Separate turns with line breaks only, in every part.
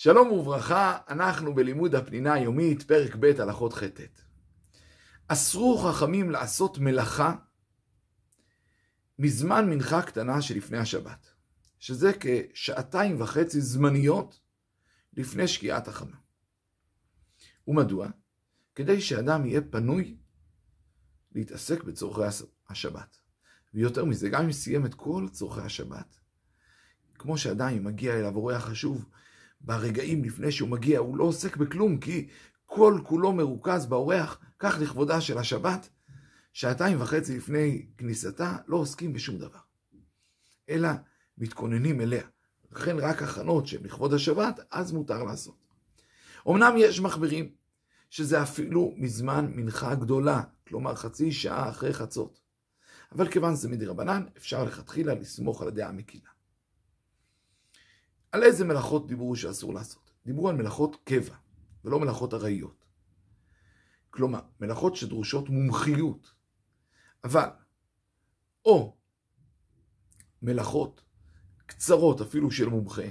שלום וברכה, אנחנו בלימוד הפנינה היומית, פרק ב' הלכות ח' אסרו חכמים לעשות מלאכה מזמן מנחה קטנה שלפני השבת, שזה כשעתיים וחצי זמניות לפני שקיעת החמה. ומדוע? כדי שאדם יהיה פנוי להתעסק בצורכי השבת. ויותר מזה, גם אם סיים את כל צורכי השבת, כמו שאדם מגיע אליו אורח חשוב, ברגעים לפני שהוא מגיע, הוא לא עוסק בכלום, כי כל כולו מרוכז באורח, כך לכבודה של השבת, שעתיים וחצי לפני כניסתה, לא עוסקים בשום דבר, אלא מתכוננים אליה. לכן רק הכנות שהן לכבוד השבת, אז מותר לעשות. אמנם יש מחברים שזה אפילו מזמן מנחה גדולה, כלומר חצי שעה אחרי חצות. אבל כיוון שזה מדי רבנן, אפשר לכתחילה לסמוך על הדעה המקילה. על איזה מלאכות דיברו שאסור לעשות? דיברו על מלאכות קבע, ולא מלאכות ארעיות. כלומר, מלאכות שדרושות מומחיות. אבל, או מלאכות קצרות אפילו של מומחה,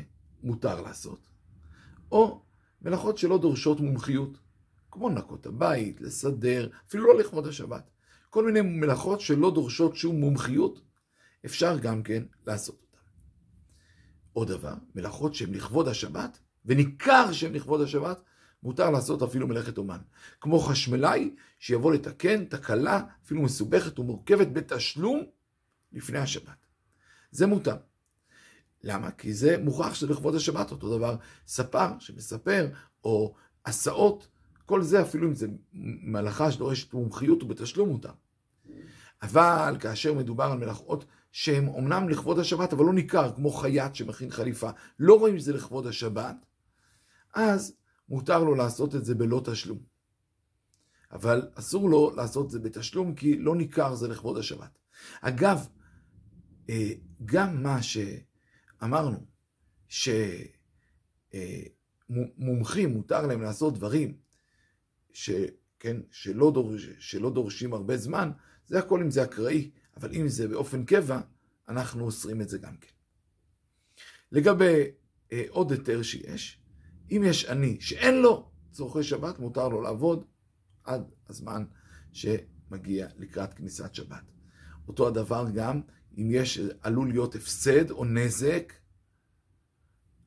מותר לעשות, או מלאכות שלא דורשות מומחיות, כמו לנקות הבית, לסדר, אפילו לא לכבוד השבת. כל מיני מלאכות שלא דורשות שום מומחיות, אפשר גם כן לעשות. עוד דבר, מלאכות שהן לכבוד השבת, וניכר שהן לכבוד השבת, מותר לעשות אפילו מלאכת אומן. כמו חשמלאי שיבוא לתקן תקלה, אפילו מסובכת ומורכבת בתשלום, לפני השבת. זה מותר. למה? כי זה מוכרח שזה לכבוד השבת, אותו דבר ספר שמספר, או הסעות, כל זה אפילו אם זה מלאכה שדורשת מומחיות ובתשלום מותר. אבל כאשר מדובר על מלאכות שהם אומנם לכבוד השבת, אבל לא ניכר, כמו חייט שמכין חליפה, לא רואים שזה לכבוד השבת, אז מותר לו לעשות את זה בלא תשלום. אבל אסור לו לעשות את זה בתשלום, כי לא ניכר זה לכבוד השבת. אגב, אה, גם מה שאמרנו, שמומחים מותר להם לעשות דברים ש, כן, שלא, דורש, שלא דורשים הרבה זמן, זה הכל אם זה אקראי, אבל אם זה באופן קבע, אנחנו אוסרים את זה גם כן. לגבי אה, עוד היתר שיש, אם יש עני שאין לו צורכי שבת, מותר לו לעבוד עד הזמן שמגיע לקראת כניסת שבת. אותו הדבר גם אם יש, עלול להיות הפסד או נזק,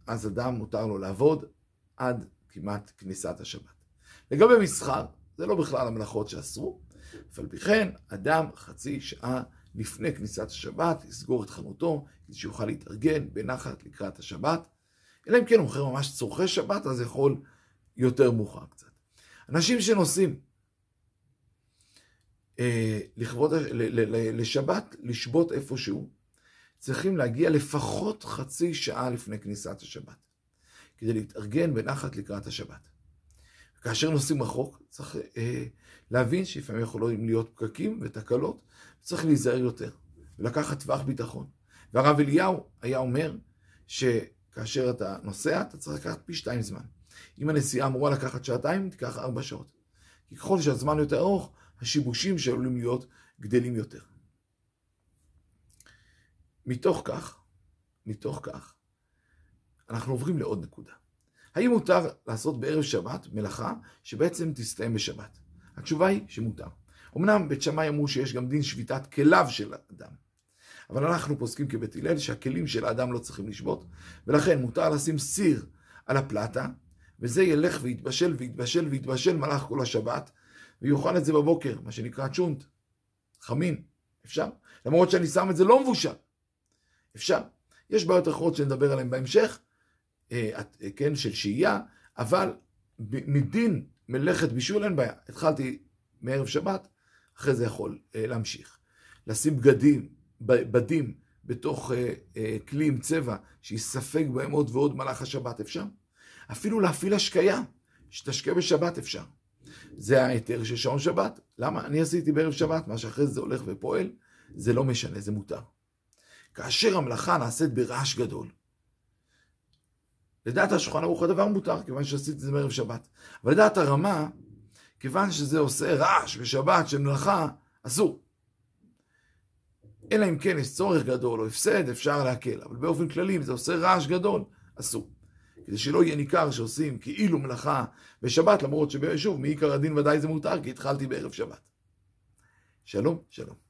אז אדם מותר לו לעבוד עד כמעט כניסת השבת. לגבי מסחר, זה לא בכלל המלאכות שאסרו, אף על פי כן, אדם חצי שעה לפני כניסת השבת, יסגור את חנותו, כדי שיוכל להתארגן בנחת לקראת השבת. אלא אם כן הוא מוכר ממש צורכי שבת, אז יכול יותר מאוחר קצת. אנשים שנוסעים אה, לכבוד, ל, ל, ל, לשבת, לשבות איפשהו, צריכים להגיע לפחות חצי שעה לפני כניסת השבת, כדי להתארגן בנחת לקראת השבת. כאשר נוסעים רחוק, צריך אה, להבין שלפעמים יכולים להיות פקקים ותקלות, צריך להיזהר יותר, ולקחת טווח ביטחון. והרב אליהו היה אומר שכאשר אתה נוסע, אתה צריך לקחת פי שתיים זמן. אם הנסיעה אמורה לקחת שעתיים, תיקח ארבע שעות. כי ככל שהזמן יותר ארוך, השיבושים שעלולים להיות גדלים יותר. מתוך כך, מתוך כך, אנחנו עוברים לעוד נקודה. האם מותר לעשות בערב שבת מלאכה שבעצם תסתיים בשבת? התשובה היא שמותר. אמנם בית שמאי אמרו שיש גם דין שביתת כליו של אדם. אבל אנחנו פוסקים כבית הלל שהכלים של האדם לא צריכים לשבות, ולכן מותר לשים סיר על הפלטה, וזה ילך ויתבשל ויתבשל ויתבשל מלאך כל השבת, ויאכל את זה בבוקר, מה שנקרא צ'ונט, חמין, אפשר. למרות שאני שם את זה לא מבושל, אפשר. יש בעיות אחרות שנדבר עליהן בהמשך, כן, של שהייה, אבל מדין מלאכת בישול אין בעיה. התחלתי מערב שבת, אחרי זה יכול אה, להמשיך. לשים בגדים, בדים, בתוך כלי עם צבע, שיספג בהם עוד ועוד מלאך השבת, אפשר? אפילו להפעיל השקיה, שתשקה בשבת אפשר. זה ההיתר של שעון שבת. למה? אני עשיתי בערב שבת, מה שאחרי זה הולך ופועל, זה לא משנה, זה מותר. כאשר המלאכה נעשית ברעש גדול, לדעת השולחן ערוך הדבר מותר, כיוון שעשיתי את זה בערב שבת. אבל לדעת הרמה, כיוון שזה עושה רעש בשבת של מלאכה, אסור. אלא אם כן יש צורך גדול או הפסד, אפשר להקל. אבל באופן כללי, אם זה עושה רעש גדול, אסור. כדי שלא יהיה ניכר שעושים כאילו מלאכה בשבת, למרות ששוב, מעיקר הדין ודאי זה מותר, כי התחלתי בערב שבת. שלום, שלום.